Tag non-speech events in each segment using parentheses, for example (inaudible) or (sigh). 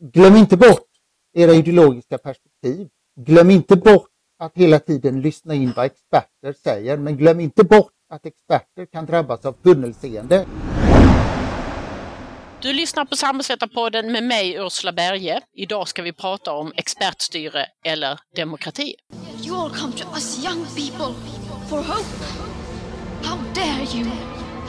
glöm inte bort era ideologiska perspektiv. Glöm inte bort att hela tiden lyssna in vad experter säger, men glöm inte bort att experter kan drabbas av tunnelseende. Du lyssnar på Samhällsvetarpodden med mig Ursula Berge. Idag ska vi prata om expertstyre eller demokrati. You all come to us young people for hope. How dare you?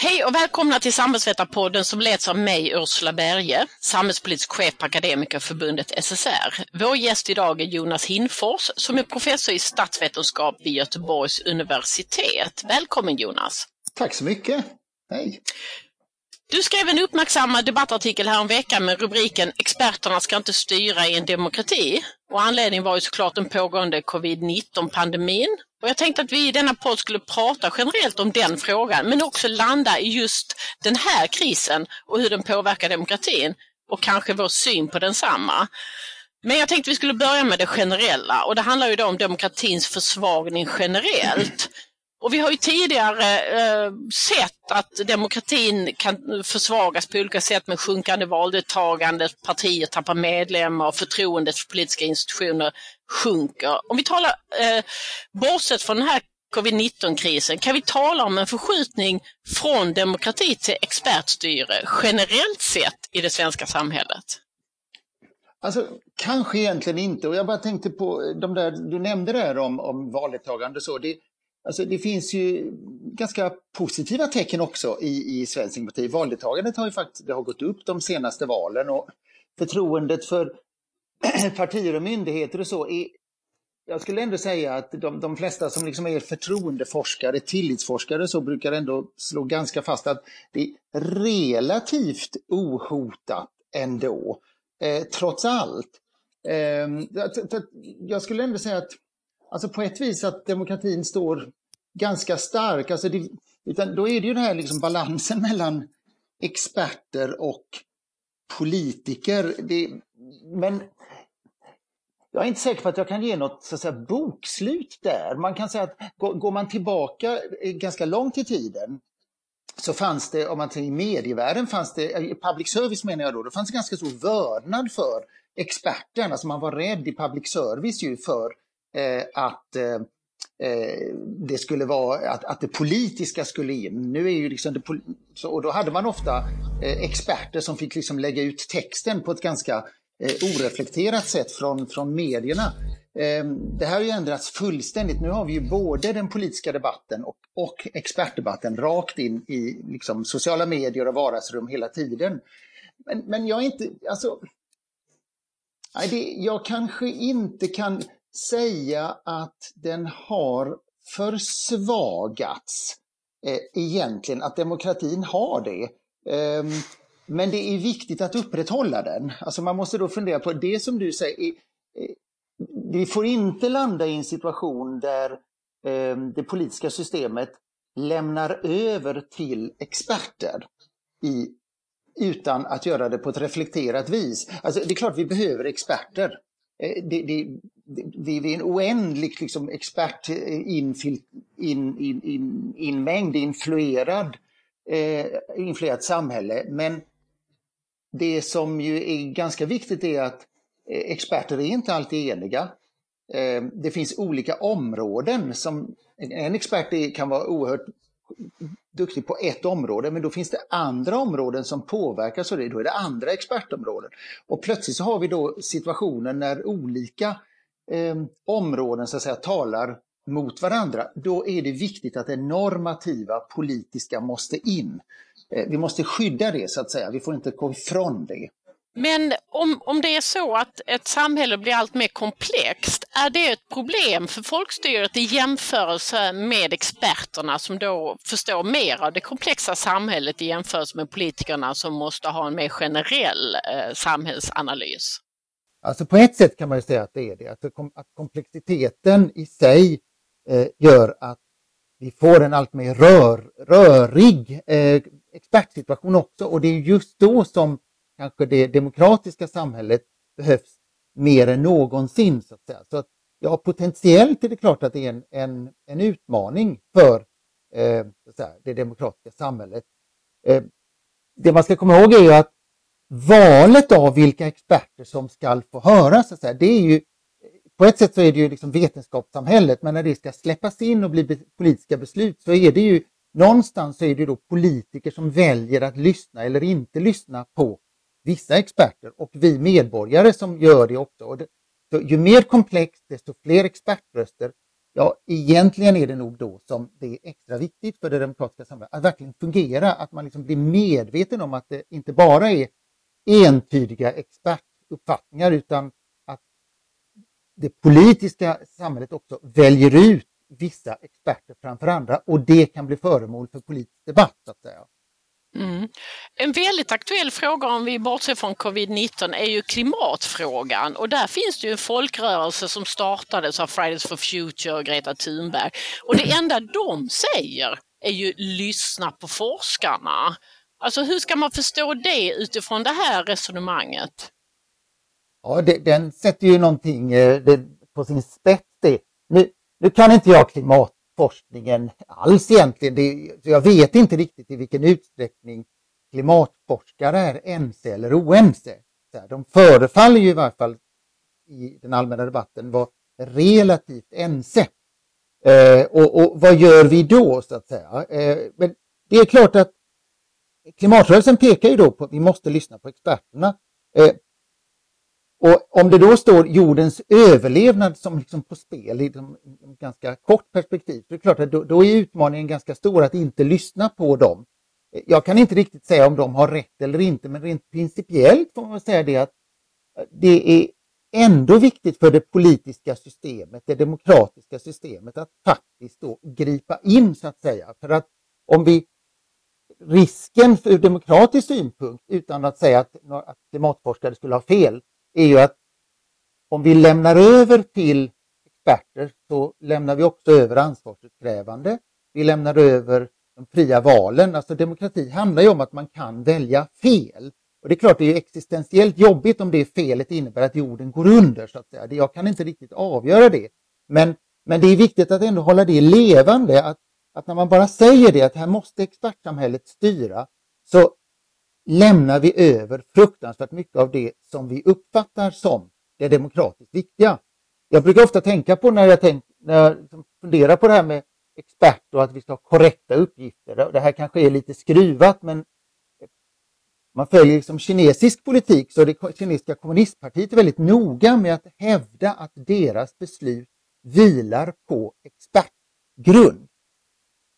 Hej och välkomna till Samhällsvetarpodden som leds av mig, Ursula Berge, samhällspolitisk chef på Akademikerförbundet SSR. Vår gäst idag är Jonas Hinfors som är professor i statsvetenskap vid Göteborgs universitet. Välkommen Jonas! Tack så mycket! Hej! Du skrev en uppmärksammad debattartikel här en vecka med rubriken Experterna ska inte styra i en demokrati. Och anledningen var ju såklart den pågående covid-19-pandemin. Och jag tänkte att vi i denna podd skulle prata generellt om den frågan, men också landa i just den här krisen och hur den påverkar demokratin och kanske vår syn på densamma. Men jag tänkte vi skulle börja med det generella och det handlar ju då om demokratins försvagning generellt. Och vi har ju tidigare eh, sett att demokratin kan försvagas på olika sätt med sjunkande valdeltagande, partier tappar medlemmar och förtroendet för politiska institutioner sjunker. Om vi talar, eh, bortsett från den här covid-19-krisen, kan vi tala om en förskjutning från demokrati till expertstyre generellt sett i det svenska samhället? Alltså, kanske egentligen inte. Och jag bara tänkte på de där, du nämnde där om, om valdeltagande så. Det, Alltså det finns ju ganska positiva tecken också i, i svensk demokrati. Valdeltagandet har ju faktiskt det har gått upp de senaste valen och förtroendet för (clears throat) partier och myndigheter och så är, jag skulle ändå säga att de, de flesta som liksom är förtroendeforskare, tillitsforskare, så brukar ändå slå ganska fast att det är relativt ohotat ändå, eh, trots allt. Eh, jag skulle ändå säga att alltså på ett vis att demokratin står ganska stark. Alltså det, utan då är det ju den här liksom balansen mellan experter och politiker. Det, men jag är inte säker på att jag kan ge något så att säga, bokslut där. Man kan säga att går man tillbaka eh, ganska långt i tiden så fanns det, om man tänker i medievärlden, fanns det, public service menar jag då, det fanns ganska stor vördnad för experterna. Alltså man var rädd i public service ju för eh, att Eh, Eh, det skulle vara att, att det politiska skulle in. Nu är ju liksom det, och då hade man ofta eh, experter som fick liksom lägga ut texten på ett ganska eh, oreflekterat sätt från, från medierna. Eh, det här har ju ändrats fullständigt. Nu har vi ju både den politiska debatten och, och expertdebatten rakt in i liksom, sociala medier och vardagsrum hela tiden. Men, men jag är inte, alltså, nej, det, jag kanske inte kan säga att den har försvagats eh, egentligen, att demokratin har det. Ehm, men det är viktigt att upprätthålla den. Alltså man måste då fundera på det som du säger. Vi får inte landa i en situation där ehm, det politiska systemet lämnar över till experter i, utan att göra det på ett reflekterat vis. Alltså det är klart vi behöver experter. Eh, det, det, vi är en oändlig liksom, expertinmängd, in, in, in, in influerad, eh, influerat samhälle. Men det som ju är ganska viktigt är att eh, experter är inte alltid eniga. Eh, det finns olika områden som en expert kan vara oerhört duktig på ett område, men då finns det andra områden som påverkas av det. Då är det andra expertområden. Och plötsligt så har vi då situationen när olika eh, områden så att säga talar mot varandra. Då är det viktigt att det normativa politiska måste in. Eh, vi måste skydda det så att säga. Vi får inte gå ifrån det. Men om, om det är så att ett samhälle blir allt mer komplext, är det ett problem för folkstyret i jämförelse med experterna som då förstår mer av det komplexa samhället i jämförelse med politikerna som måste ha en mer generell eh, samhällsanalys? Alltså på ett sätt kan man ju säga att det är det, alltså att komplexiteten i sig eh, gör att vi får en allt mer rör, rörig eh, expertsituation också och det är just då som kanske det demokratiska samhället behövs mer än någonsin. Så att säga. Så att, ja, potentiellt är det klart att det är en, en, en utmaning för eh, säga, det demokratiska samhället. Eh, det man ska komma ihåg är ju att valet av vilka experter som ska få höras, så att säga, det är ju på ett sätt så är det ju liksom vetenskapssamhället, men när det ska släppas in och bli politiska beslut så är det ju någonstans så är det då politiker som väljer att lyssna eller inte lyssna på vissa experter och vi medborgare som gör det också. Och det, så ju mer komplext, desto fler expertröster. Ja, egentligen är det nog då som det är extra viktigt för det demokratiska samhället att verkligen fungera, att man liksom blir medveten om att det inte bara är entydiga expertuppfattningar utan att det politiska samhället också väljer ut vissa experter framför andra och det kan bli föremål för politisk debatt. så att säga. Mm. En väldigt aktuell fråga om vi bortser från covid-19 är ju klimatfrågan och där finns det ju en folkrörelse som startades av Fridays for Future och Greta Thunberg. Och det enda de säger är ju lyssna på forskarna. Alltså hur ska man förstå det utifrån det här resonemanget? Ja, det, den sätter ju någonting eh, det, på sin spets. Det. Nu, nu kan inte jag klimatforskningen alls egentligen. Det, jag vet inte riktigt i vilken utsträckning klimatforskare är ense eller oense. De förefaller ju i varje fall i den allmänna debatten vara relativt ense. Eh, och, och, vad gör vi då så att säga? Eh, men det är klart att klimatrörelsen pekar ju då på att vi måste lyssna på experterna. Eh, och om det då står jordens överlevnad som liksom på spel i ett ganska kort perspektiv, så är det klart att då, då, är utmaningen ganska stor att inte lyssna på dem. Eh, jag kan inte riktigt säga om de har rätt eller inte, men rent principiellt får man säga det att eh, det är ändå viktigt för det politiska systemet, det demokratiska systemet, att faktiskt då gripa in så att säga. För att om vi risken ur demokratisk synpunkt, utan att säga att, att klimatforskare skulle ha fel, är ju att om vi lämnar över till experter så lämnar vi också över ansvarsutkrävande. Vi lämnar över de fria valen. Alltså demokrati handlar ju om att man kan välja fel. Och det är klart det är existentiellt jobbigt om det felet innebär att jorden går under. så att säga. Jag kan inte riktigt avgöra det. Men, men det är viktigt att ändå hålla det levande. Att, att när man bara säger det att här måste expertsamhället styra så lämnar vi över fruktansvärt mycket av det som vi uppfattar som det demokratiskt viktiga. Jag brukar ofta tänka på när jag, tänk, när jag liksom funderar på det här med expert och att vi ska ha korrekta uppgifter. Det här kanske är lite skruvat men man följer liksom kinesisk politik så det kinesiska kommunistpartiet är väldigt noga med att hävda att deras beslut vilar på expertgrund.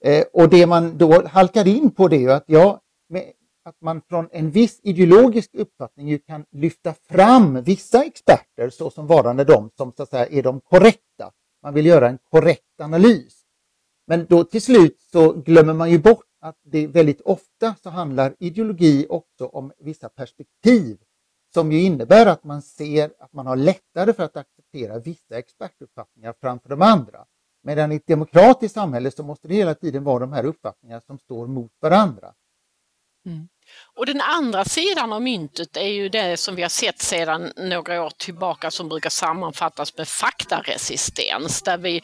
Eh, och det man då halkar in på det är att ja, med att man från en viss ideologisk uppfattning ju kan lyfta fram vissa experter så som varande de som så att säga är de korrekta. Man vill göra en korrekt analys. Men då till slut så glömmer man ju bort att det väldigt ofta så handlar ideologi också om vissa perspektiv som ju innebär att man ser att man har lättare för att acceptera vissa expertuppfattningar framför de andra. Medan i ett demokratiskt samhälle så måste det hela tiden vara de här uppfattningarna som står mot varandra. Mm. Och den andra sidan av myntet är ju det som vi har sett sedan några år tillbaka som brukar sammanfattas med faktaresistens där vi,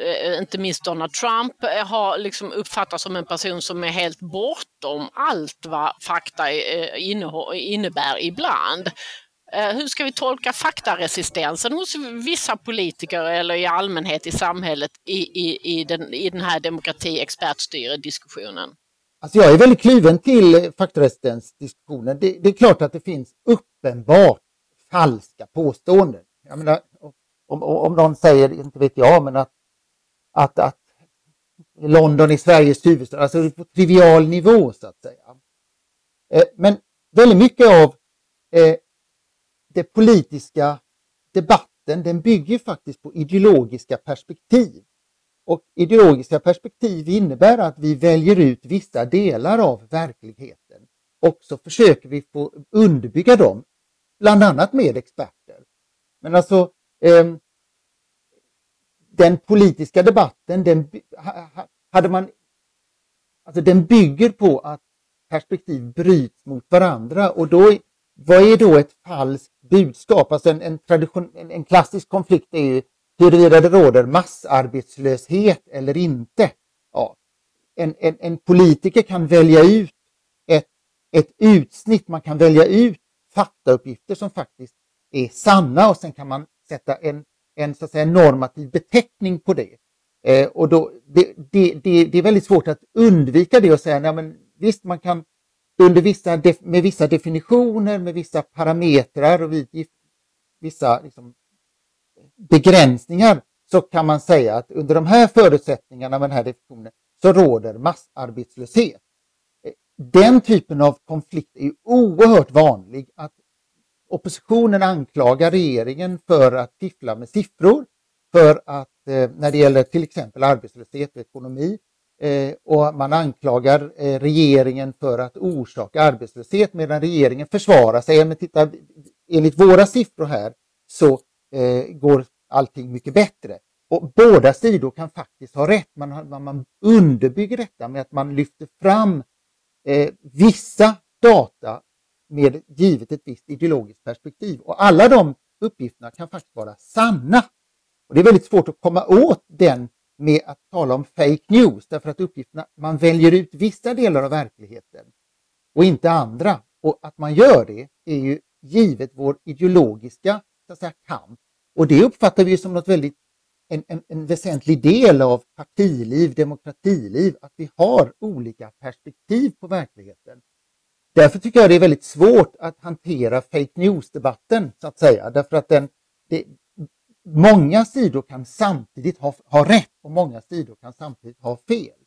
eh, inte minst Donald Trump, eh, har liksom uppfattats som en person som är helt bortom allt vad fakta eh, innebär ibland. Eh, hur ska vi tolka faktaresistensen hos vissa politiker eller i allmänhet i samhället i, i, i, den, i den här demokrati expertstyre-diskussionen? Alltså jag är väldigt kluven till faktaresistensdiskussionen. Det, det är klart att det finns uppenbart falska påståenden. Jag menar, om, om någon säger, inte vet jag, men att, att, att London är Sveriges huvudstad, alltså på trivial nivå så att säga. Eh, men väldigt mycket av eh, det politiska debatten, den bygger faktiskt på ideologiska perspektiv. Och ideologiska perspektiv innebär att vi väljer ut vissa delar av verkligheten och så försöker vi få underbygga dem, bland annat med experter. Men alltså, eh, den politiska debatten, den, hade man, alltså den bygger på att perspektiv bryts mot varandra och då, vad är då ett falskt budskap? Alltså en, en, tradition, en, en klassisk konflikt är ju huruvida det råder massarbetslöshet eller inte. Ja. En, en, en politiker kan välja ut ett, ett utsnitt, man kan välja ut faktauppgifter som faktiskt är sanna och sen kan man sätta en, en så att säga, normativ beteckning på det. Eh, och då, det, det, det, det, är väldigt svårt att undvika det och säga, nej, men visst man kan under vissa, med vissa definitioner, med vissa parametrar och vissa liksom, begränsningar så kan man säga att under de här förutsättningarna med den här definitionen så råder massarbetslöshet. Den typen av konflikt är oerhört vanlig. Att oppositionen anklagar regeringen för att fiffla med siffror, för att eh, när det gäller till exempel arbetslöshet och ekonomi, Eh, och man anklagar eh, regeringen för att orsaka arbetslöshet medan regeringen försvarar sig. Men titta, enligt våra siffror här så eh, går allting mycket bättre. Och båda sidor kan faktiskt ha rätt. Man, man underbygger detta med att man lyfter fram eh, vissa data med givet ett visst ideologiskt perspektiv. Och alla de uppgifterna kan faktiskt vara sanna. Och Det är väldigt svårt att komma åt den med att tala om fake news därför att uppgifterna, man väljer ut vissa delar av verkligheten och inte andra. Och att man gör det är ju givet vår ideologiska så att säga, kamp. Och det uppfattar vi som något väldigt en, en, en väsentlig del av partiliv, demokratiliv, att vi har olika perspektiv på verkligheten. Därför tycker jag det är väldigt svårt att hantera fake news-debatten, så att säga, därför att den, det, många sidor kan samtidigt ha, ha rätt och många sidor kan samtidigt ha fel.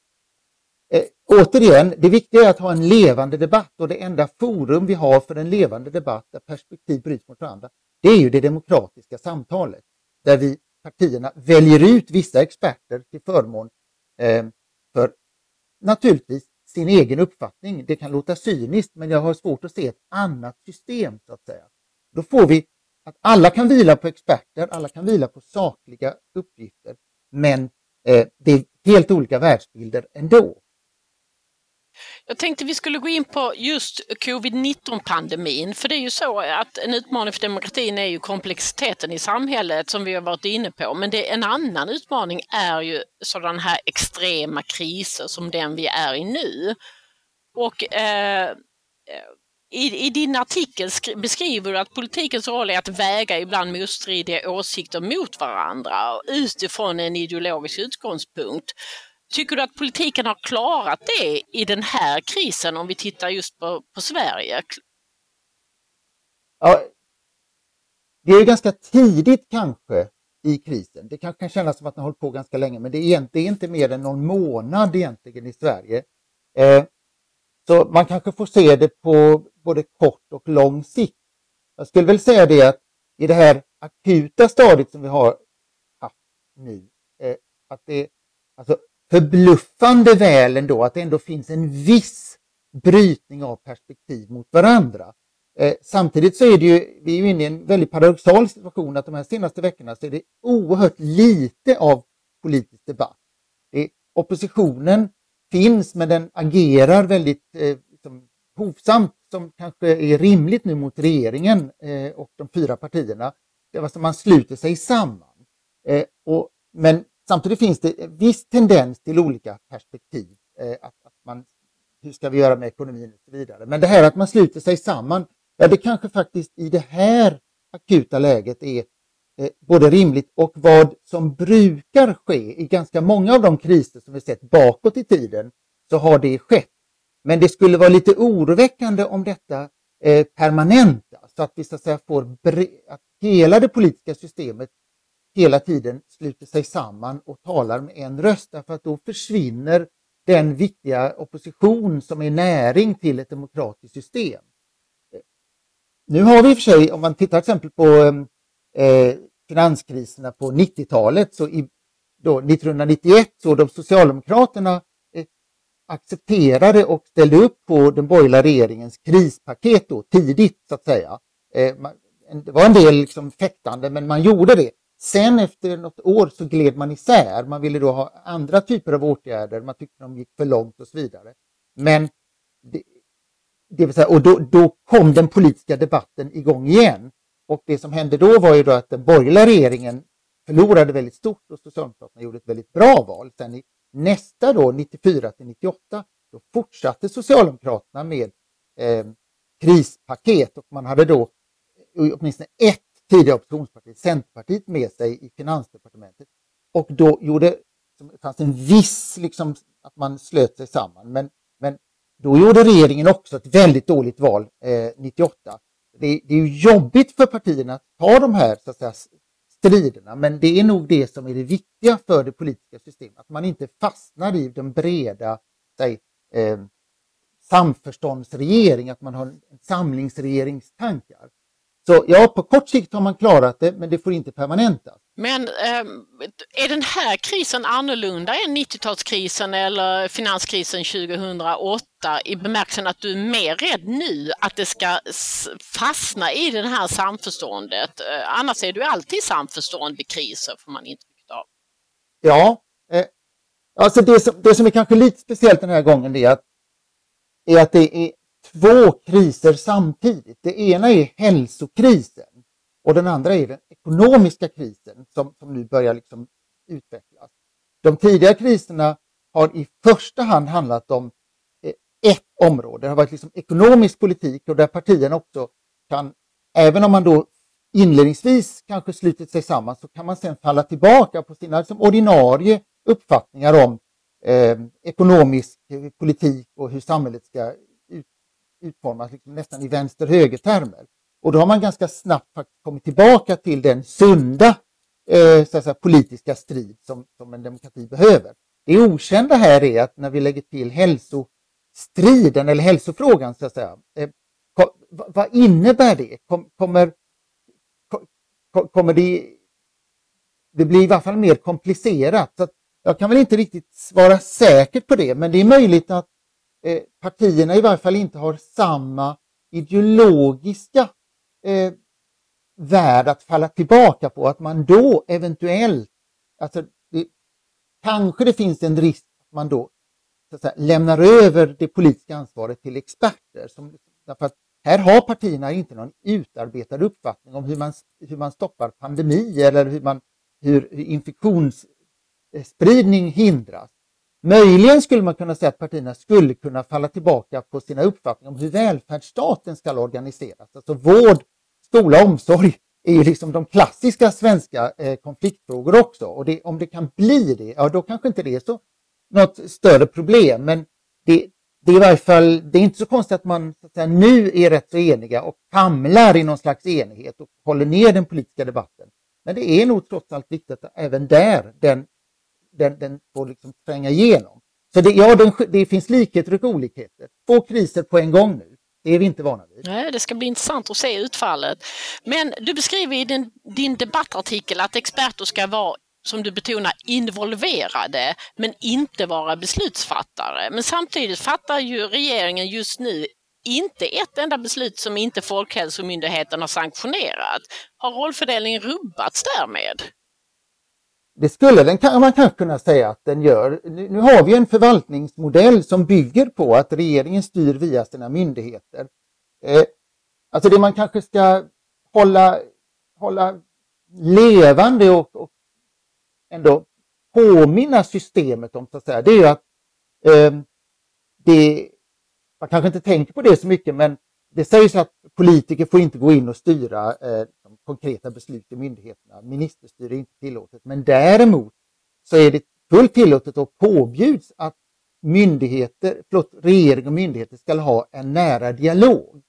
Eh, återigen, det viktiga är att ha en levande debatt och det enda forum vi har för en levande debatt där perspektiv bryts mot varandra, det är ju det demokratiska samtalet där vi partierna väljer ut vissa experter till förmån eh, för naturligtvis sin egen uppfattning. Det kan låta cyniskt, men jag har svårt att se ett annat system så att säga. Då får vi att alla kan vila på experter, alla kan vila på sakliga uppgifter, men eh, det är helt olika världsbilder ändå. Jag tänkte vi skulle gå in på just covid-19-pandemin, för det är ju så att en utmaning för demokratin är ju komplexiteten i samhället som vi har varit inne på. Men det, en annan utmaning är ju sådana här extrema kriser som den vi är i nu. Och eh, eh i, I, din artikel beskriver du att politikens roll är att väga ibland motstridiga åsikter mot varandra utifrån en ideologisk utgångspunkt. Tycker du att politiken har klarat det i den här krisen om vi tittar just på, på Sverige? Ja, det är ganska tidigt kanske i krisen. Det kan, kan kännas som att den har hållit på ganska länge, men det är egentligen inte mer än någon månad egentligen i Sverige. Eh, så man kanske får se det på både kort och lång sikt. Jag skulle väl säga det att i det här akuta stadiet som vi har haft nu, eh, att det, alltså förbluffande väl ändå att det ändå finns en viss brytning av perspektiv mot varandra. Eh, samtidigt så är det ju, vi är ju inne i en väldigt paradoxal situation att de här senaste veckorna så är det oerhört lite av politisk debatt. Det, oppositionen finns men den agerar väldigt eh, liksom, hovsamt som kanske är rimligt nu mot regeringen eh, och de fyra partierna. Det var som alltså, man sluter sig samman. Eh, och, men Samtidigt finns det en viss tendens till olika perspektiv. Eh, att, att man, hur ska vi göra med ekonomin och så vidare. Men det här att man sluter sig samman, ja det kanske faktiskt i det här akuta läget är Eh, både rimligt och vad som brukar ske i ganska många av de kriser som vi sett bakåt i tiden så har det skett. Men det skulle vara lite oroväckande om detta eh, permanentas så att vi så att säga får att hela det politiska systemet hela tiden sluter sig samman och talar med en röst därför att då försvinner den viktiga opposition som är näring till ett demokratiskt system. Eh, nu har vi i och för sig, om man tittar till exempel på eh, finanskriserna på 90-talet, så i, då, 1991 så de Socialdemokraterna eh, accepterade och ställde upp på den borgerliga regeringens krispaket då, tidigt så att säga. Eh, det var en del liksom fäktande, men man gjorde det. Sen efter något år så gled man isär. Man ville då ha andra typer av åtgärder. Man tyckte de gick för långt och så vidare. Men det, det vill säga, och då, då kom den politiska debatten igång igen. Och det som hände då var ju då att den borgerliga regeringen förlorade väldigt stort och Socialdemokraterna gjorde ett väldigt bra val. Sen i nästa då, 94 till 98, då fortsatte Socialdemokraterna med eh, krispaket och man hade då åtminstone ett tidigare oppositionsparti, Centerpartiet, med sig i Finansdepartementet. Och då gjorde, det fanns en viss, liksom, att man slöt sig samman, men, men då gjorde regeringen också ett väldigt dåligt val eh, 98. Det, det, är jobbigt för partierna att ta de här så att säga, striderna, men det är nog det som är det viktiga för det politiska systemet, att man inte fastnar i den breda säg, eh, samförståndsregering, att man har en samlingsregeringstankar. Så ja, på kort sikt har man klarat det, men det får inte permanentas. Men eh, är den här krisen annorlunda än 90-talskrisen eller finanskrisen 2008 i bemärkelsen att du är mer rädd nu att det ska fastna i det här samförståndet? Eh, annars är du alltid samförstånd vid kriser, får man intrycket av. Ja, eh, alltså det som, det som är kanske lite speciellt den här gången är att, är att det är två kriser samtidigt. Det ena är hälsokrisen och den andra är den ekonomiska krisen som, som nu börjar liksom utvecklas. De tidigare kriserna har i första hand handlat om eh, ett område. Det har varit liksom ekonomisk politik och där partierna också kan, även om man då inledningsvis kanske slutit sig samman, så kan man sedan falla tillbaka på sina liksom, ordinarie uppfattningar om eh, ekonomisk politik och hur samhället ska utformas liksom nästan i vänster-höger-termer. Och då har man ganska snabbt kommit tillbaka till den sunda eh, så säga, politiska strid som, som en demokrati behöver. Det okända här är att när vi lägger till hälsostriden eller hälsofrågan, så att säga, eh, kom, vad innebär det? Kom, kommer, kom, kommer det... Det blir i varje fall mer komplicerat. Så jag kan väl inte riktigt svara säkert på det, men det är möjligt att eh, partierna i varje fall inte har samma ideologiska eh, värld att falla tillbaka på. Att man då eventuellt, alltså det, kanske det finns en risk att man då så att säga, lämnar över det politiska ansvaret till experter. Som, liksom, därför att här har partierna inte någon utarbetad uppfattning om hur man, hur man stoppar pandemi eller hur, man, hur infektionsspridning hindras. Möjligen skulle man kunna säga att partierna skulle kunna falla tillbaka på sina uppfattningar om hur välfärdsstaten ska organiseras. Alltså vård, skola och omsorg är ju liksom de klassiska svenska eh, konfliktfrågor också. Och det, om det kan bli det, ja då kanske inte det är så något större problem. Men det, det är i varje fall, det är inte så konstigt att man så att säga, nu är rätt så eniga och famlar i någon slags enighet och håller ner den politiska debatten. Men det är nog trots allt viktigt att även där den den, den får liksom tränga igenom. Så det, ja, den, det finns likheter och olikheter. Två kriser på en gång nu. Det är vi inte vana vid. Nej, det ska bli intressant att se utfallet. Men du beskriver i din, din debattartikel att experter ska vara som du betonar, involverade men inte vara beslutsfattare. Men samtidigt fattar ju regeringen just nu inte ett enda beslut som inte Folkhälsomyndigheten har sanktionerat. Har rollfördelningen rubbats därmed? Det skulle den, man kanske kunna säga att den gör. Nu har vi en förvaltningsmodell som bygger på att regeringen styr via sina myndigheter. Eh, alltså det man kanske ska hålla, hålla levande och, och ändå påminna systemet om, så att säga, det är att eh, det, man kanske inte tänker på det så mycket, men det sägs att politiker får inte gå in och styra eh, konkreta beslut i myndigheterna. Ministerstyre är inte tillåtet. Men däremot så är det fullt tillåtet och påbjuds att myndigheter, förlåt, regering och myndigheter ska ha en nära dialog.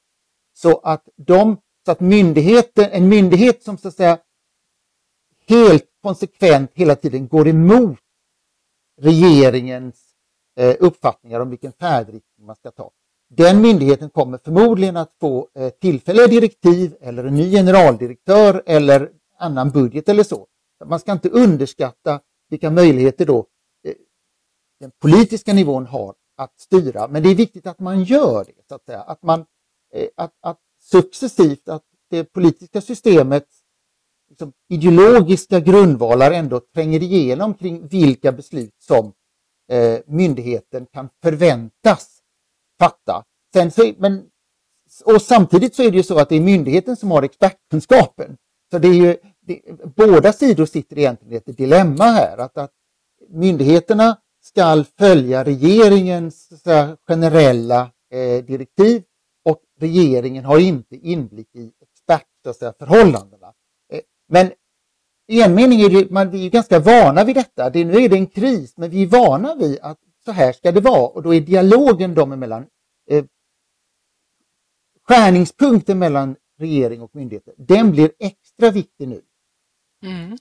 Så att, de, så att myndigheter, en myndighet som så att säga helt konsekvent hela tiden går emot regeringens eh, uppfattningar om vilken färdriktning man ska ta den myndigheten kommer förmodligen att få eh, tillfälliga direktiv eller en ny generaldirektör eller annan budget eller så. Man ska inte underskatta vilka möjligheter då eh, den politiska nivån har att styra. Men det är viktigt att man gör det, så att säga. Att man eh, att, att successivt att det politiska systemet liksom, ideologiska grundvalar ändå tränger igenom kring vilka beslut som eh, myndigheten kan förväntas fatta. Sen så, men, och samtidigt så är det ju så att det är myndigheten som har expertkunskapen. Så det är ju, det, båda sidor sitter egentligen i ett dilemma här. Att, att myndigheterna ska följa regeringens här, generella eh, direktiv och regeringen har inte inblick i expertförhållandena. Eh, men i en mening är det, man, vi är ganska vana vid detta. Det, nu är det en kris, men vi är vana vid att så här ska det vara och då är dialogen dem emellan Eh, skärningspunkten mellan regering och myndigheter, den blir extra viktig nu. Mm.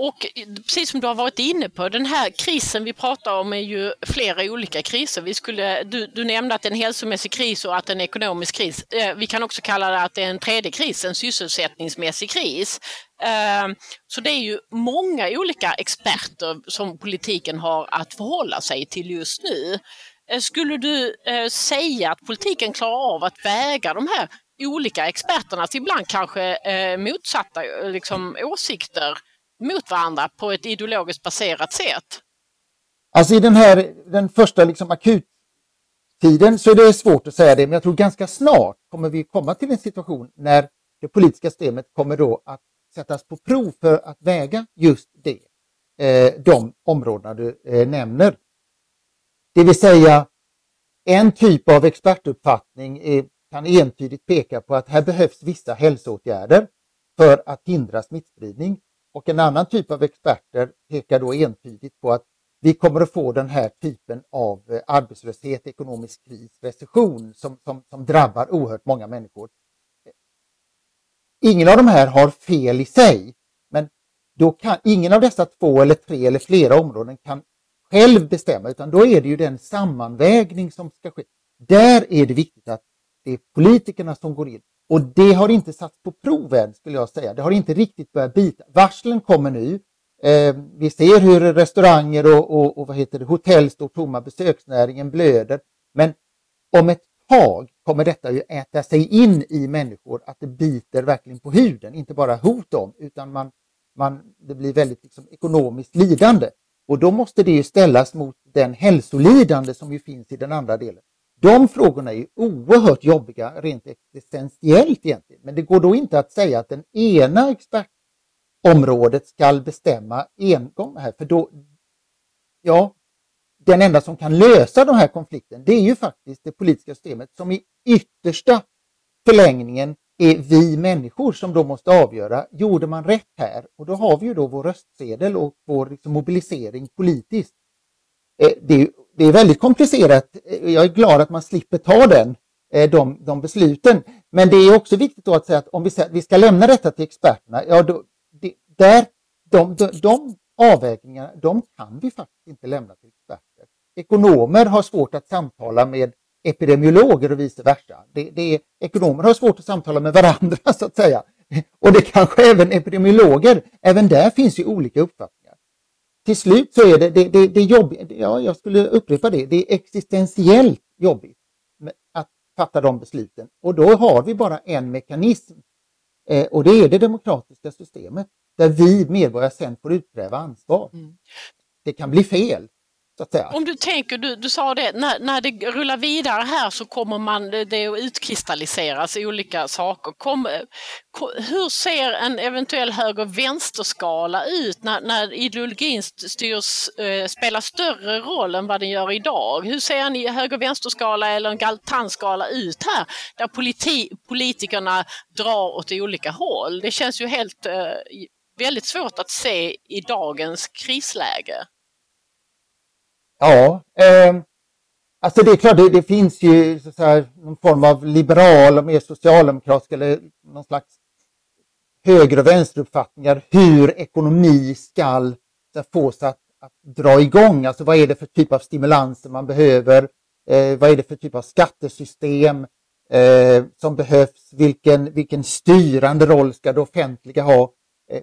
Och precis som du har varit inne på, den här krisen vi pratar om är ju flera olika kriser. Vi skulle, du, du nämnde att det är en hälsomässig kris och att det är en ekonomisk kris. Eh, vi kan också kalla det att det är en tredje kris, en sysselsättningsmässig kris. Eh, så det är ju många olika experter som politiken har att förhålla sig till just nu. Eh, skulle du eh, säga att politiken klarar av att väga de här olika experternas ibland kanske eh, motsatta liksom, åsikter mot varandra på ett ideologiskt baserat sätt? Alltså i den här den första liksom akuttiden så är det svårt att säga det, men jag tror ganska snart kommer vi komma till en situation när det politiska systemet kommer då att sättas på prov för att väga just det, eh, de områdena du eh, nämner. Det vill säga en typ av expertuppfattning är, kan entydigt peka på att här behövs vissa hälsoåtgärder för att hindra smittspridning. Och en annan typ av experter pekar då entydigt på att vi kommer att få den här typen av eh, arbetslöshet, ekonomisk kris, recession som, som, som drabbar oerhört många människor. Ingen av de här har fel i sig, men då kan ingen av dessa två eller tre eller flera områden kan själv bestämma, utan då är det ju den sammanvägning som ska ske. Där är det viktigt att det är politikerna som går in. Och det har inte satts på prov än, skulle jag säga. Det har inte riktigt börjat bita. Varslen kommer nu. Eh, vi ser hur restauranger och, och, och vad heter det, hotell står tomma, besöksnäringen blöder. Men om ett tag kommer detta ju äta sig in i människor, att det biter verkligen på huden, inte bara hot om, utan man, man, det blir väldigt liksom, ekonomiskt lidande. Och då måste det ju ställas mot den hälsolidande som ju finns i den andra delen. De frågorna är oerhört jobbiga rent existentiellt egentligen. Men det går då inte att säga att den ena expertområdet ska bestämma engång här. För då, ja, den enda som kan lösa den här konflikten, det är ju faktiskt det politiska systemet som i yttersta förlängningen är vi människor som då måste avgöra, gjorde man rätt här? Och då har vi ju då vår röstsedel och vår liksom mobilisering politiskt. Eh, det är, det är väldigt komplicerat. Eh, jag är glad att man slipper ta den, eh, de, de besluten. Men det är också viktigt att säga att om vi, säger vi ska lämna detta till experterna, ja, då, det, där, de, de, de avvägningarna, de kan vi faktiskt inte lämna till experter. Ekonomer har svårt att samtala med epidemiologer och vice versa. Det, det är, ekonomer har svårt att samtala med varandra (laughs) så att säga. Och det kanske även epidemiologer, även där finns ju olika uppfattningar till slut så är det, det, det, det jobbigt, ja, jag skulle upprepa det, det är existentiellt jobbigt att fatta de besluten. Och då har vi bara en mekanism eh, och det är det demokratiska systemet där vi medborgare sen får utkräva ansvar. Mm. Det kan bli fel, om du tänker, du, du sa det, när, när det rullar vidare här så kommer man det att utkristalliseras olika saker. Kom, eh, kom, hur ser en eventuell höger-vänsterskala ut när, när ideologin styrs, eh, spelar större roll än vad den gör idag? Hur ser en höger-vänsterskala eller en galtanskala ut här där politi, politikerna drar åt olika håll? Det känns ju helt eh, väldigt svårt att se i dagens krisläge. Ja, eh, alltså det är klart, det, det finns ju så här, någon form av liberal och mer socialdemokratisk eller någon slags höger och vänsteruppfattningar hur ekonomi ska fås att, att dra igång. Alltså vad är det för typ av stimulanser man behöver? Eh, vad är det för typ av skattesystem eh, som behövs? Vilken, vilken styrande roll ska det offentliga ha? Eh,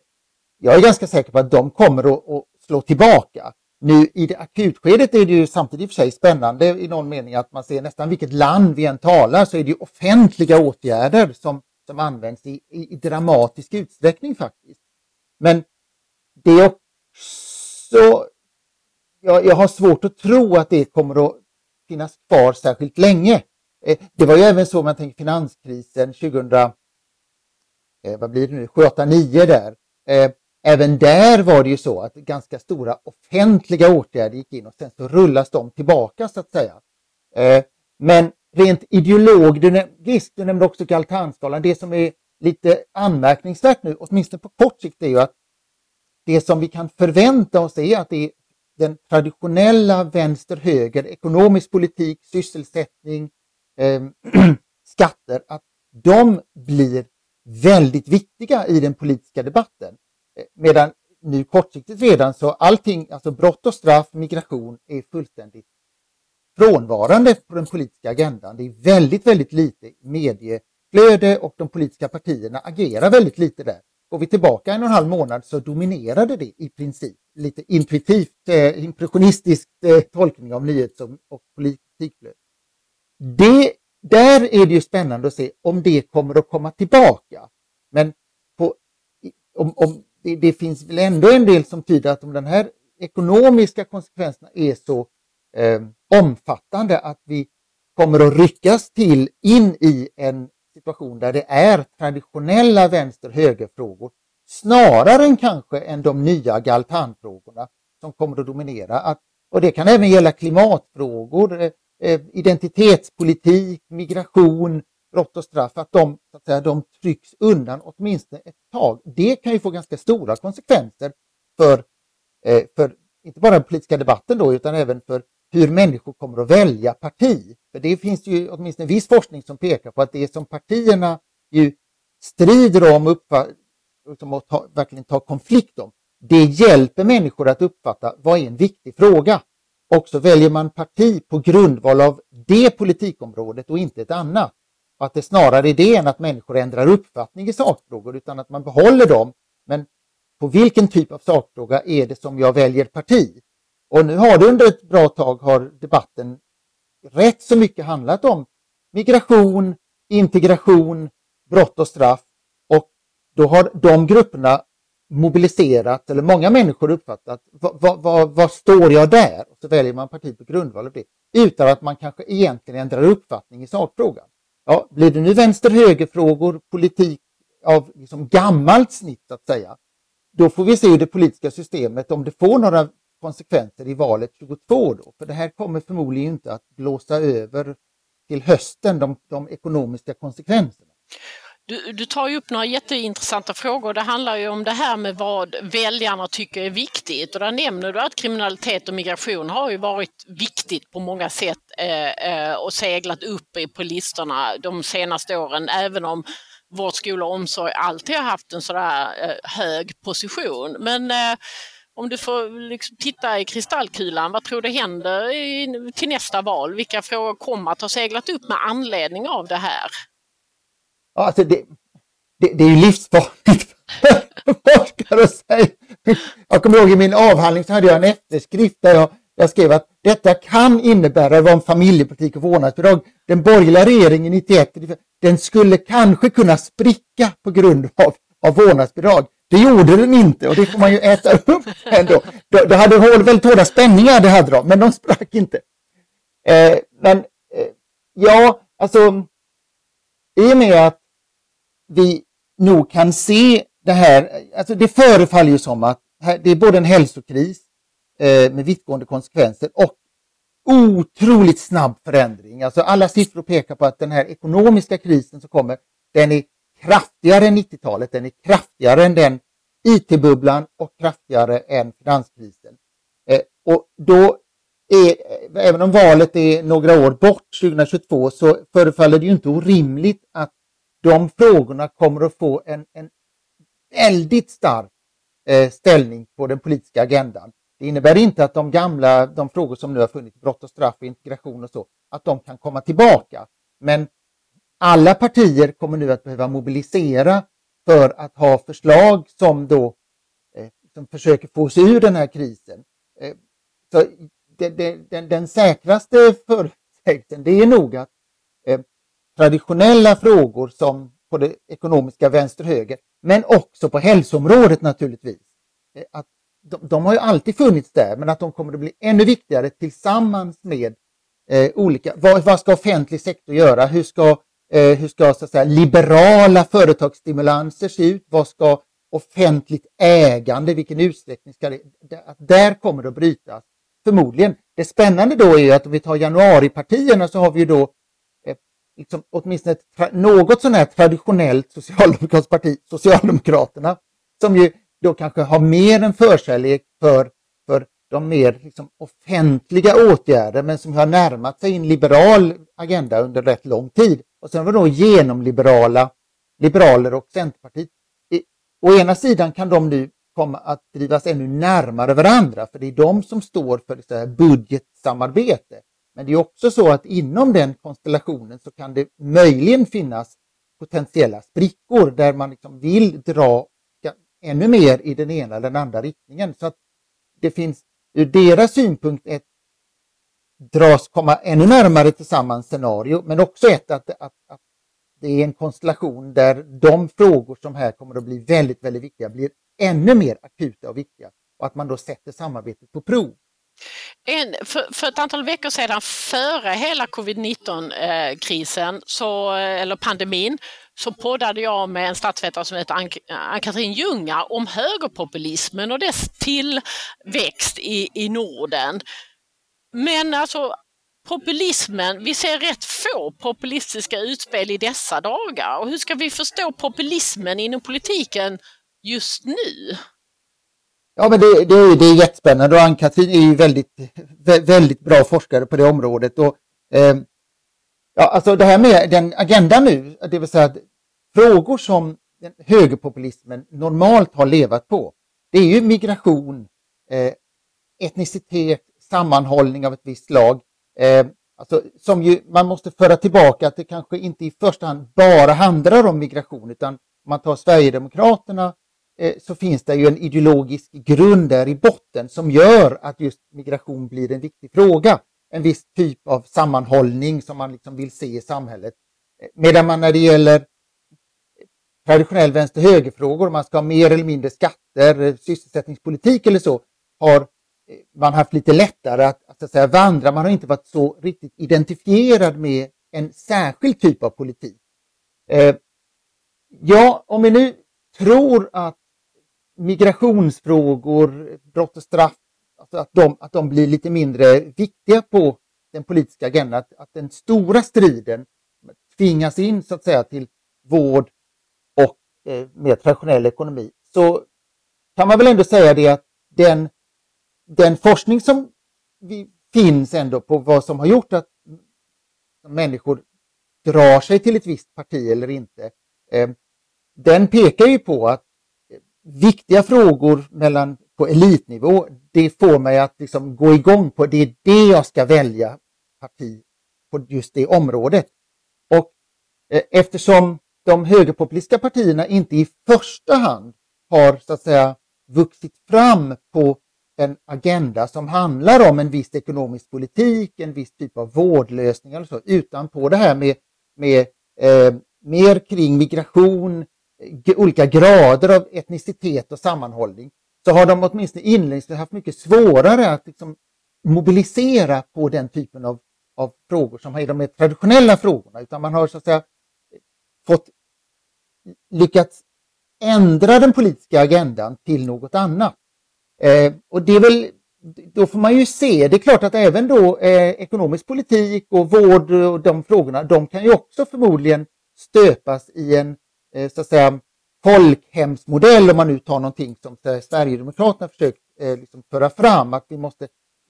jag är ganska säker på att de kommer att, att slå tillbaka. Nu i det akutskedet är det ju samtidigt för sig spännande i någon mening att man ser nästan vilket land vi än talar så är det offentliga åtgärder som, som används i, i, i dramatisk utsträckning faktiskt. Men det är också, jag, jag har svårt att tro att det kommer att finnas kvar särskilt länge. Eh, det var ju även så, om man tänker finanskrisen 2000, eh, vad blir det nu, 7, 9 där. Eh, Även där var det ju så att ganska stora offentliga åtgärder gick in och sen så rullas de tillbaka så att säga. Eh, men rent ideologiskt, du nämnde också Galtanskalan, det som är lite anmärkningsvärt nu, åtminstone på kort sikt, är ju att det som vi kan förvänta oss är att det är den traditionella vänster-höger, ekonomisk politik, sysselsättning, eh, (clears throat) skatter, att de blir väldigt viktiga i den politiska debatten. Medan nu kortsiktigt redan så allting, alltså brott och straff, migration är fullständigt frånvarande på den politiska agendan. Det är väldigt, väldigt lite medieflöde och de politiska partierna agerar väldigt lite där. Går vi tillbaka en och en halv månad så dominerade det i princip lite intuitivt, eh, impressionistisk eh, tolkning av nyhets och, och politikflöde. Det, där är det ju spännande att se om det kommer att komma tillbaka. Men på, om, om det, det, finns väl ändå en del som tyder att om den här ekonomiska konsekvenserna är så eh, omfattande att vi kommer att ryckas till in i en situation där det är traditionella vänster-höger-frågor snarare än kanske än de nya galtanfrågorna som kommer att dominera. Att, och det kan även gälla klimatfrågor, eh, eh, identitetspolitik, migration, brott och straff, att de, så att säga, de trycks undan åtminstone ett tag. Det kan ju få ganska stora konsekvenser för, eh, för inte bara den politiska debatten då, utan även för hur människor kommer att välja parti. För det finns ju åtminstone viss forskning som pekar på att det som partierna ju strider om, och liksom att ta, verkligen ta konflikt om, det hjälper människor att uppfatta vad är en viktig fråga. Och så väljer man parti på grundval av det politikområdet och inte ett annat. Och att det snarare är det än att människor ändrar uppfattning i sakfrågor utan att man behåller dem. Men på vilken typ av sakfråga är det som jag väljer parti? Och nu har det under ett bra tag har debatten rätt så mycket handlat om migration, integration, brott och straff. Och då har de grupperna mobiliserat, eller många människor uppfattat, vad, vad, vad, står jag där? Och så väljer man parti på grundval av det, utan att man kanske egentligen ändrar uppfattning i sakfrågan. Ja, blir det nu vänster-höger-frågor, politik av liksom gammalt snitt att säga, då får vi se hur det politiska systemet, om det får några konsekvenser i valet 22 då, för det här kommer förmodligen inte att blåsa över till hösten, de, de ekonomiska konsekvenserna. Du, du, tar ju upp några jätteintressanta frågor. Det handlar ju om det här med vad väljarna tycker är viktigt och där nämner du att kriminalitet och migration har ju varit viktigt på många sätt eh, eh och seglat upp på listorna de senaste åren, även om vård, skola och omsorg alltid har haft en sådär eh, hög position. Men eh, om du får liksom titta i kristallkulan, vad tror du händer i, till nästa val? Vilka frågor kommer att ha seglat upp med anledning av det här? Alltså det, det, det är ju livsfarligt för (laughs) forskare att säga. Jag kommer ihåg i min avhandling så hade jag en efterskrift där jag, jag skrev att detta kan innebära, det var om familjepolitik och vårdnadsbidrag, den borgerliga regeringen 91, den skulle kanske kunna spricka på grund av, av vårdnadsbidrag. Det gjorde den inte och det får man ju äta upp ändå. Det hade väldigt hårda spänningar, det hade de, men de sprack inte. Eh, men eh, ja, alltså i och med att vi nog kan se det här, alltså det förefaller ju som att det är både en hälsokris eh, med vittgående konsekvenser och otroligt snabb förändring. Alltså alla siffror pekar på att den här ekonomiska krisen som kommer, den är kraftigare än 90-talet, den är kraftigare än den IT-bubblan och kraftigare än finanskrisen. Eh, och då är, eh, även om valet är några år bort, 2022, så förefaller det ju inte orimligt att de frågorna kommer att få en, en väldigt stark eh, ställning på den politiska agendan. Det innebär inte att de gamla, de frågor som nu har funnits, brott och straff, integration och så, att de kan komma tillbaka. Men alla partier kommer nu att behöva mobilisera för att ha förslag som då eh, som försöker få sig ur den här krisen. Eh, så det, det, den, den säkraste förutsägelsen det är nog att eh, traditionella frågor som på det ekonomiska vänster-höger, men också på hälsoområdet naturligtvis. Eh, att de, de, har ju alltid funnits där, men att de kommer att bli ännu viktigare tillsammans med eh, olika, vad, vad, ska offentlig sektor göra? Hur ska, eh, hur ska så att säga, liberala företagsstimulanser se ut? Vad ska offentligt ägande, vilken utsträckning ska det, där kommer det att brytas förmodligen. Det spännande då är ju att om vi tar januaripartierna så har vi ju då liksom, åtminstone ett något sån här traditionellt socialdemokratiskt parti, Socialdemokraterna, som ju då kanske har mer en förkärlek för, för de mer liksom, offentliga åtgärder men som har närmat sig en liberal agenda under rätt lång tid. Och sen har vi då genomliberala liberaler och Centerpartiet. I, å ena sidan kan de nu komma att drivas ännu närmare varandra för det är de som står för så här budgetsamarbete. Men det är också så att inom den konstellationen så kan det möjligen finnas potentiella sprickor där man liksom vill dra ännu mer i den ena eller den andra riktningen. Så att det finns ur deras synpunkt ett dras komma ännu närmare tillsammans scenario, men också ett att, att, att det är en konstellation där de frågor som här kommer att bli väldigt, väldigt viktiga blir ännu mer akuta och viktiga och att man då sätter samarbetet på prov. En, för, för, ett antal veckor sedan, före hela covid-19-krisen, eller pandemin, så poddade jag med en statsvetare som heter Ann-Katrin Ljunga om högerpopulismen och dess tillväxt i, i Norden. Men alltså populismen, vi ser rätt få populistiska utspel i dessa dagar. Och hur ska vi förstå populismen inom politiken just nu? Ja, men det, det, det är jättespännande och Ann-Katrin är ju väldigt, väldigt bra forskare på det området. Och, eh, ja, alltså det här med den agendan nu, det vill säga att frågor som högerpopulismen normalt har levat på, det är ju migration, eh, etnicitet, sammanhållning av ett visst slag. Eh, alltså, som ju, man måste föra tillbaka att det kanske inte i första hand bara handlar om migration, utan om man tar Sverigedemokraterna Eh, så finns det ju en ideologisk grund där i botten som gör att just migration blir en viktig fråga. En viss typ av sammanhållning som man liksom vill se i samhället. Eh, medan man när det gäller eh, traditionell vänster-höger-frågor, man ska ha mer eller mindre skatter, sysselsättningspolitik eller så, har man haft lite lättare att, att, säga, vandra. Man har inte varit så riktigt identifierad med en särskild typ av politik. ja, om vi nu tror att migrationsfrågor, brott och straff, alltså att, de, att de blir lite mindre viktiga på den politiska agendan. Att, att den stora striden tvingas in så att säga till vård och eh, mer traditionell ekonomi. Så kan man väl ändå säga det att den, den forskning som vi, finns ändå på vad som har gjort att människor drar sig till ett visst parti eller inte. Eh, den pekar ju på att viktiga frågor mellan, på elitnivå, det får mig att liksom gå igång på, det är det jag ska välja parti på just det området. Och eh, eftersom de högerpopulistiska partierna inte i första hand har så att säga vuxit fram på en agenda som handlar om en viss ekonomisk politik, en viss typ av vårdlösningar och så, utan på det här med, med eh, mer kring migration, olika grader av etnicitet och sammanhållning så har de åtminstone inledningsvis haft mycket svårare att liksom mobilisera på den typen av, av frågor som är de mer traditionella frågorna. Utan man har så att säga fått lyckats ändra den politiska agendan till något annat. Eh, och det är väl, då får man ju se, det är klart att även då eh, ekonomisk politik och vård och de frågorna, de kan ju också förmodligen stöpas i en Eh, så att säga, folkhemsmodell, om man nu tar någonting som Sverigedemokraterna försökt eh, liksom föra fram, att vi måste,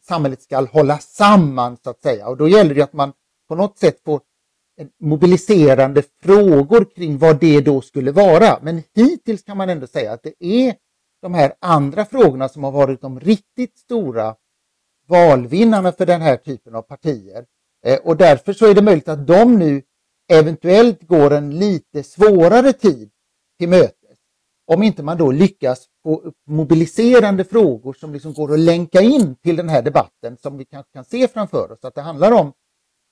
samhället ska hålla samman så att säga. Och då gäller det att man på något sätt får eh, mobiliserande frågor kring vad det då skulle vara. Men hittills kan man ändå säga att det är de här andra frågorna som har varit de riktigt stora valvinnarna för den här typen av partier. Eh, och därför så är det möjligt att de nu eventuellt går en lite svårare tid till mötes. Om inte man då lyckas få upp mobiliserande frågor som liksom går att länka in till den här debatten som vi kanske kan se framför oss. Att det handlar om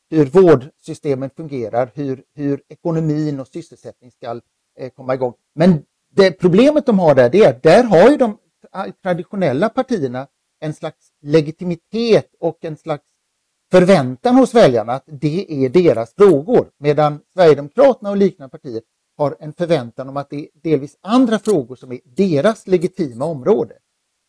hur vårdsystemen fungerar, hur, hur ekonomin och sysselsättning ska eh, komma igång. Men det problemet de har där, det är att där har ju de traditionella partierna en slags legitimitet och en slags förväntan hos väljarna att det är deras frågor. Medan Sverigedemokraterna och liknande partier har en förväntan om att det är delvis andra frågor som är deras legitima område.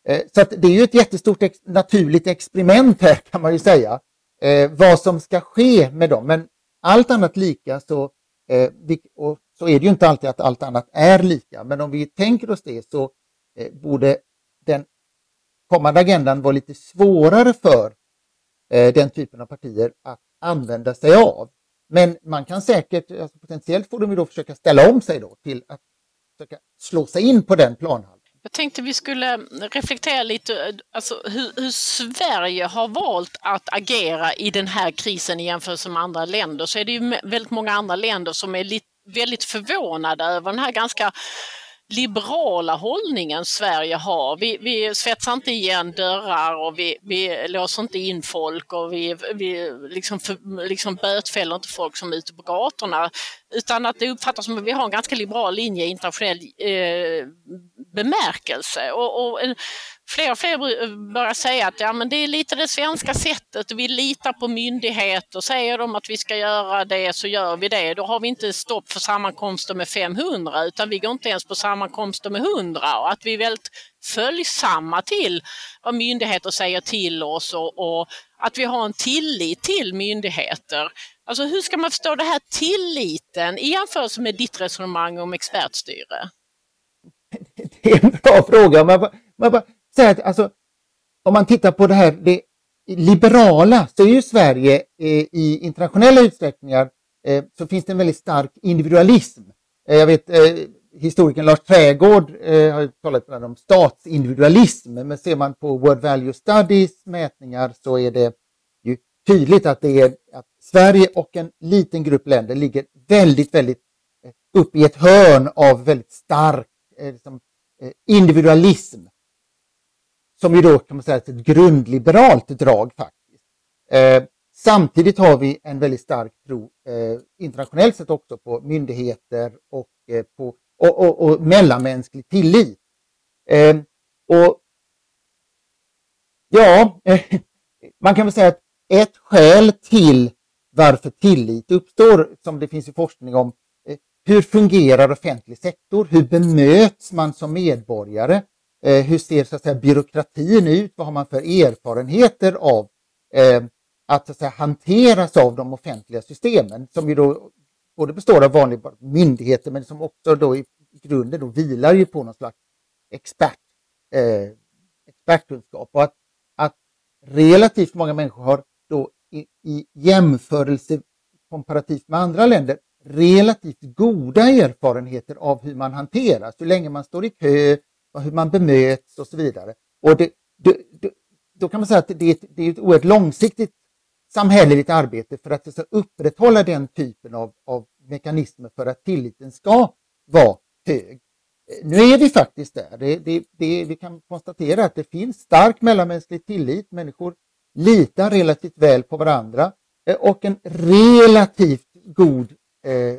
Eh, så det är ju ett jättestort ex naturligt experiment här kan man ju säga. Eh, vad som ska ske med dem. Men allt annat lika så, eh, och så är det ju inte alltid att allt annat är lika. Men om vi tänker oss det så eh, borde den kommande agendan vara lite svårare för Eh, den typen av partier att använda sig av. Men man kan säkert, alltså potentiellt får de ju då försöka ställa om sig då till att försöka slå sig in på den planhalvan. Jag tänkte vi skulle reflektera lite alltså hur, hur, Sverige har valt att agera i den här krisen i jämförelse med andra länder. Så är det ju väldigt många andra länder som är lite, väldigt förvånade över den här ganska liberala hållningen Sverige har. Vi, vi svetsar inte igen dörrar och vi, vi låser inte in folk och vi, vi liksom, för, liksom bötfäller inte folk som är ute på gatorna. Utan att det uppfattas som att vi har en ganska liberal linje i internationell eh, bemärkelse. Och, och fler och fler börjar säga att ja, men det är lite det svenska sättet. Vi litar på myndigheter. Säger de att vi ska göra det så gör vi det. Då har vi inte stopp för sammankomster med 500 utan vi går inte ens på sammankomster med 100. Och att vi är väldigt följsamma till vad myndigheter säger till oss och, och att vi har en tillit till myndigheter. Alltså hur ska man förstå det här tilliten i jämförelse med ditt resonemang om expertstyre? (laughs) Det är en bra fråga. Man, man bara, säga att alltså, om man tittar på det här det liberala så är ju Sverige eh, i internationella utsträckningar eh, så finns det en väldigt stark individualism. Eh, jag vet eh, historikern Lars Trägård eh, har talat om statsindividualism men ser man på World Value Studies mätningar så är det ju tydligt att det är att Sverige och en liten grupp länder ligger väldigt, väldigt eh, upp i ett hörn av väldigt stark eh, liksom, eh, individualism som ju då kan man säga är ett grundliberalt drag faktiskt. Eh, samtidigt har vi en väldigt stark tro eh, internationellt sett också på myndigheter och, eh, på, och, och, och mellanmänsklig tillit. Eh, och Ja, (laughs) man kan väl säga att ett skäl till varför tillit uppstår, som det finns i forskning om, eh, hur fungerar offentlig sektor? Hur bemöts man som medborgare? Eh, hur ser så att säga, byråkratin ut? Vad har man för erfarenheter av eh, att, så att säga, hanteras av de offentliga systemen som ju då både består av vanliga myndigheter men som också då i grunden då vilar ju på någon slags expert, eh, expertkunskap. Och att, att relativt många människor har då i, i jämförelse komparativt med andra länder relativt goda erfarenheter av hur man hanteras, hur länge man står i kö, hur man bemöts och så vidare. Och det, det, det, då kan man säga att det är ett, det är ett oerhört långsiktigt samhälleligt arbete för att upprätthålla den typen av, av mekanismer för att tilliten ska vara hög. Nu är vi faktiskt där. Det, det, det, vi kan konstatera att det finns stark mellanmänsklig tillit. Människor litar relativt väl på varandra eh, och en relativt god eh,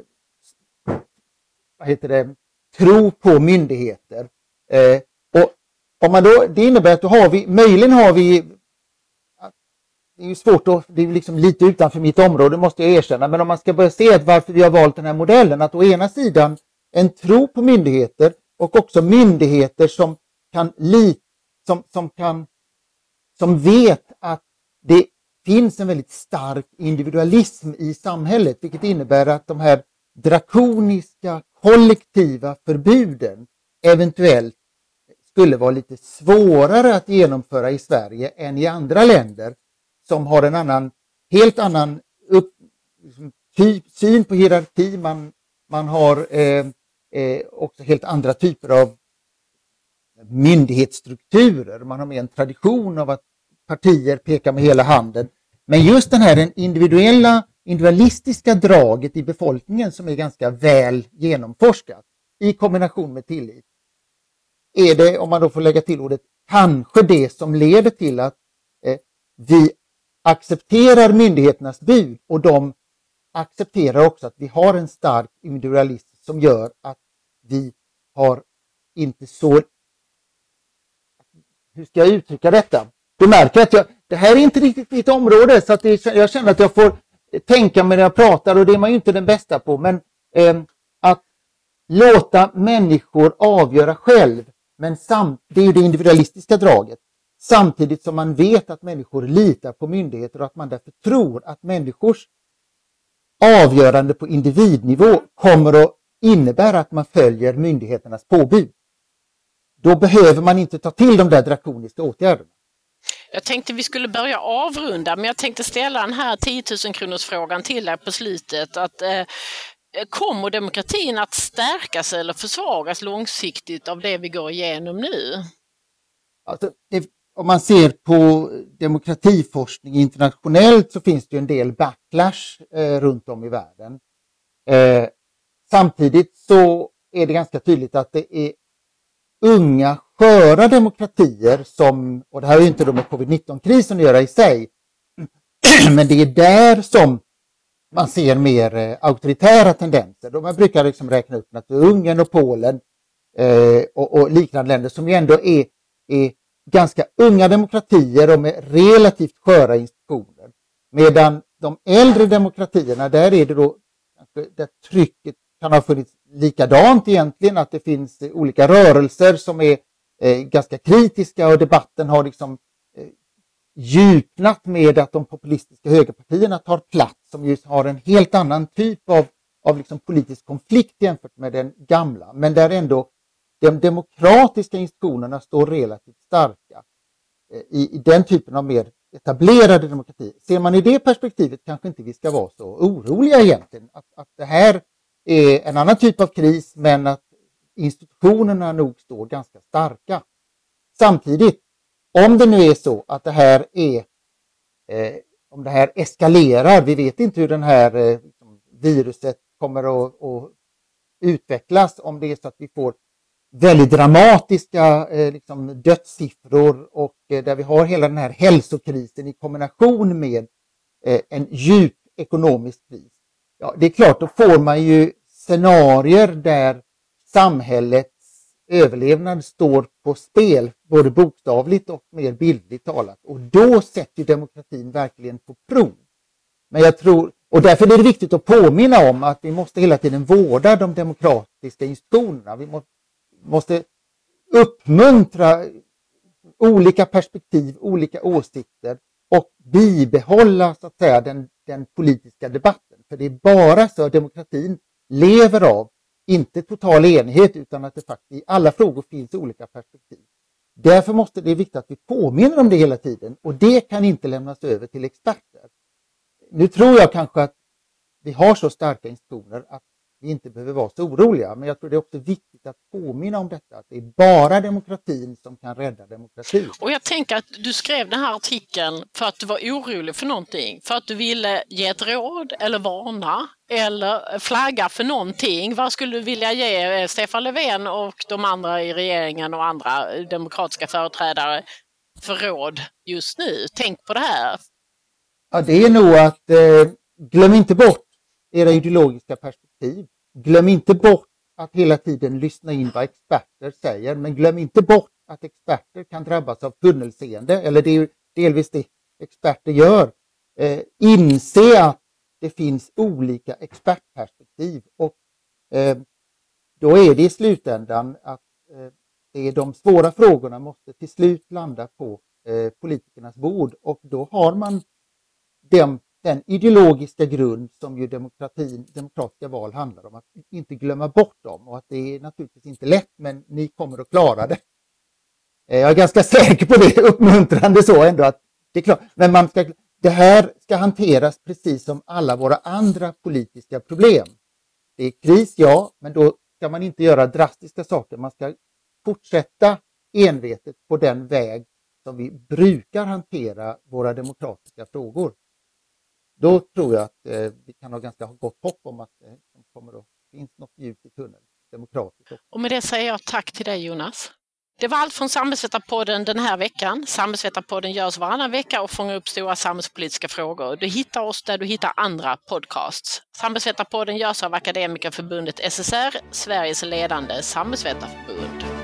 vad heter det, tro på myndigheter. Eh, och om man då, det innebär att då har vi, möjligen har vi, det är ju svårt att, det är liksom lite utanför mitt område måste jag erkänna, men om man ska börja se varför vi har valt den här modellen, att å ena sidan en tro på myndigheter och också myndigheter som kan li, som, som kan, som vet att det finns en väldigt stark individualism i samhället, vilket innebär att de här drakoniska kollektiva förbuden eventuellt skulle vara lite svårare att genomföra i Sverige än i andra länder som har en annan, helt annan upp, liksom, typ, syn på hierarki. Man, man har eh, eh, också helt andra typer av myndighetsstrukturer. Man har mer en tradition av att partier pekar med hela handen. Men just den här den individuella, individualistiska draget i befolkningen som är ganska väl genomforskat i kombination med tillit är det, om man då får lägga till ordet, kanske det som leder till att eh, vi accepterar myndigheternas bud och de accepterar också att vi har en stark individualism som gör att vi har inte så... Hur ska jag uttrycka detta? Du märker att jag, det här är inte riktigt mitt område så att det, jag känner att jag får tänka mig när jag pratar och det är man ju inte den bästa på. Men eh, att låta människor avgöra själv, men samt, det är ju det individualistiska draget. Samtidigt som man vet att människor litar på myndigheter och att man därför tror att människors avgörande på individnivå kommer att innebära att man följer myndigheternas påbud. Då behöver man inte ta till de där drakoniska åtgärderna. Jag tänkte vi skulle börja avrunda, men jag tänkte ställa den här 10 000 kronors frågan till dig på slutet. Att, eh, kommer demokratin att stärkas eller försvagas långsiktigt av det vi går igenom nu? Alltså, det, om man ser på demokratiforskning internationellt så finns det en del backlash eh, runt om i världen. Eh, samtidigt så är det ganska tydligt att det är unga sköra demokratier som, och det här är ju inte med covid-19-krisen att göra i sig, (clears throat) men det är där som man ser mer eh, auktoritära tendenser. Då man brukar liksom räkna upp Ungern och Polen eh, och, och, liknande länder som ju ändå är, är ganska unga demokratier och med relativt sköra institutioner. Medan de äldre demokratierna, där är det då där trycket kan ha funnits likadant egentligen, att det finns olika rörelser som är eh, ganska kritiska och debatten har liksom eh, djupnat med att de populistiska högerpartierna tar plats som ju har en helt annan typ av, av liksom politisk konflikt jämfört med den gamla, men där ändå de demokratiska institutionerna står relativt starka eh, i, i den typen av mer etablerade demokrati. Ser man i det perspektivet kanske inte vi ska vara så oroliga egentligen. Att, att det här är en annan typ av kris men att institutionerna nog står ganska starka. Samtidigt, om det nu är så att det här är eh, om det här eskalerar, vi vet inte hur det här eh, liksom, viruset kommer att, att, utvecklas, om det är så att vi får väldigt dramatiska eh, liksom dödssiffror och eh, där vi har hela den här hälsokrisen i kombination med eh, en djup ekonomisk kris. Ja, det är klart, då får man ju scenarier där samhället överlevnad står på spel, både bokstavligt och mer bildligt talat. Och då sätter demokratin verkligen på prov. Men jag tror, och därför är det viktigt att påminna om att vi måste hela tiden vårda de demokratiska institutionerna. Vi måste, måste uppmuntra olika perspektiv, olika åsikter och bibehålla så att säga den, den politiska debatten. För det är bara så demokratin lever av inte total enighet utan att det faktiskt i alla frågor finns olika perspektiv. Därför måste det är viktigt att vi påminner om det hela tiden och det kan inte lämnas över till experter. Nu tror jag kanske att vi har så starka institutioner att vi inte behöver vara så oroliga. Men jag tror det är också viktigt att påminna om detta, att det är bara demokratin som kan rädda demokratin. Och jag tänker att du skrev den här artikeln för att du var orolig för någonting, för att du ville ge ett råd eller varna eller flagga för någonting. Vad skulle du vilja ge eh, Stefan Löfven och de andra i regeringen och andra demokratiska företrädare för råd just nu? Tänk på det här. Ja, det är nog att eh, glöm inte bort era ideologiska perspektiv. Glöm inte bort att hela tiden lyssna in vad experter säger, men glöm inte bort att experter kan drabbas av tunnelseende, eller det är delvis det experter gör. Eh, inse att det finns olika expertperspektiv och eh, då är det i slutändan att eh, det är de svåra frågorna måste till slut landa på eh, politikernas bord och då har man den den ideologiska grund som ju demokratin, demokratiska val handlar om, att inte glömma bort dem och att det är naturligtvis inte lätt men ni kommer att klara det. Eh, jag är ganska (laughs) säker på det, uppmuntrande så ändå att det är klart, men man ska, det här ska hanteras precis som alla våra andra politiska problem. Det är kris, ja, men då ska man inte göra drastiska saker. Man ska fortsätta envetet på den väg som vi brukar hantera våra demokratiska frågor då tror jag att eh, vi kan ha ganska gott hopp om att eh, det kommer att finnas något ljus i tunneln, demokratiskt. också. Och med det säger jag tack till dig Jonas. Det var allt från Samhällsvetarpodden den här veckan. Samhällsvetarpodden görs varannan vecka och fångar upp stora samhällspolitiska frågor. Du hittar oss där du hittar andra podcasts. Samhällsvetarpodden görs av Akademikerförbundet SSR, Sveriges ledande samhällsvetarförbund.